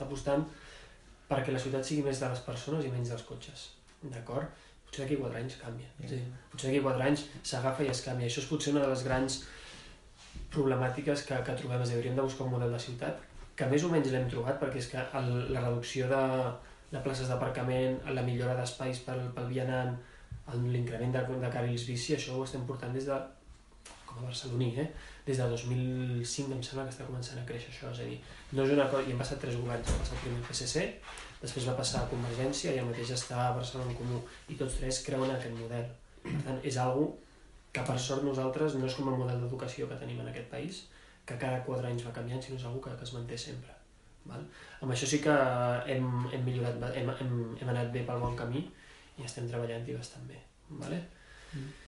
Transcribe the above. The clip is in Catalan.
està apostant perquè la ciutat sigui més de les persones i menys dels cotxes, d'acord? Potser d'aquí quatre anys canvia. Sí. Potser d'aquí quatre anys s'agafa i es canvia. Això és potser una de les grans problemàtiques que, que trobem. És a dir, hauríem de buscar un model de ciutat que més o menys l'hem trobat perquè és que el, la reducció de, de places d'aparcament, la millora d'espais pel, pel vianant, l'increment de, de carrils bici, això ho estem portant des de, com a barceloní, eh? des de 2005 em sembla que està començant a créixer això, és a dir, no és una cosa, i han passat tres governs, va passar el primer PSC, després va passar a Convergència i el mateix està a Barcelona en Comú, i tots tres creuen aquest model. Per tant, és algo que per sort nosaltres no és com el model d'educació que tenim en aquest país, que cada quatre anys va canviant, sinó és algo que, que es manté sempre. Val? Amb això sí que hem, hem millorat, hem, hem, hem anat bé pel bon camí i estem treballant-hi bastant bé. Vale? Mm.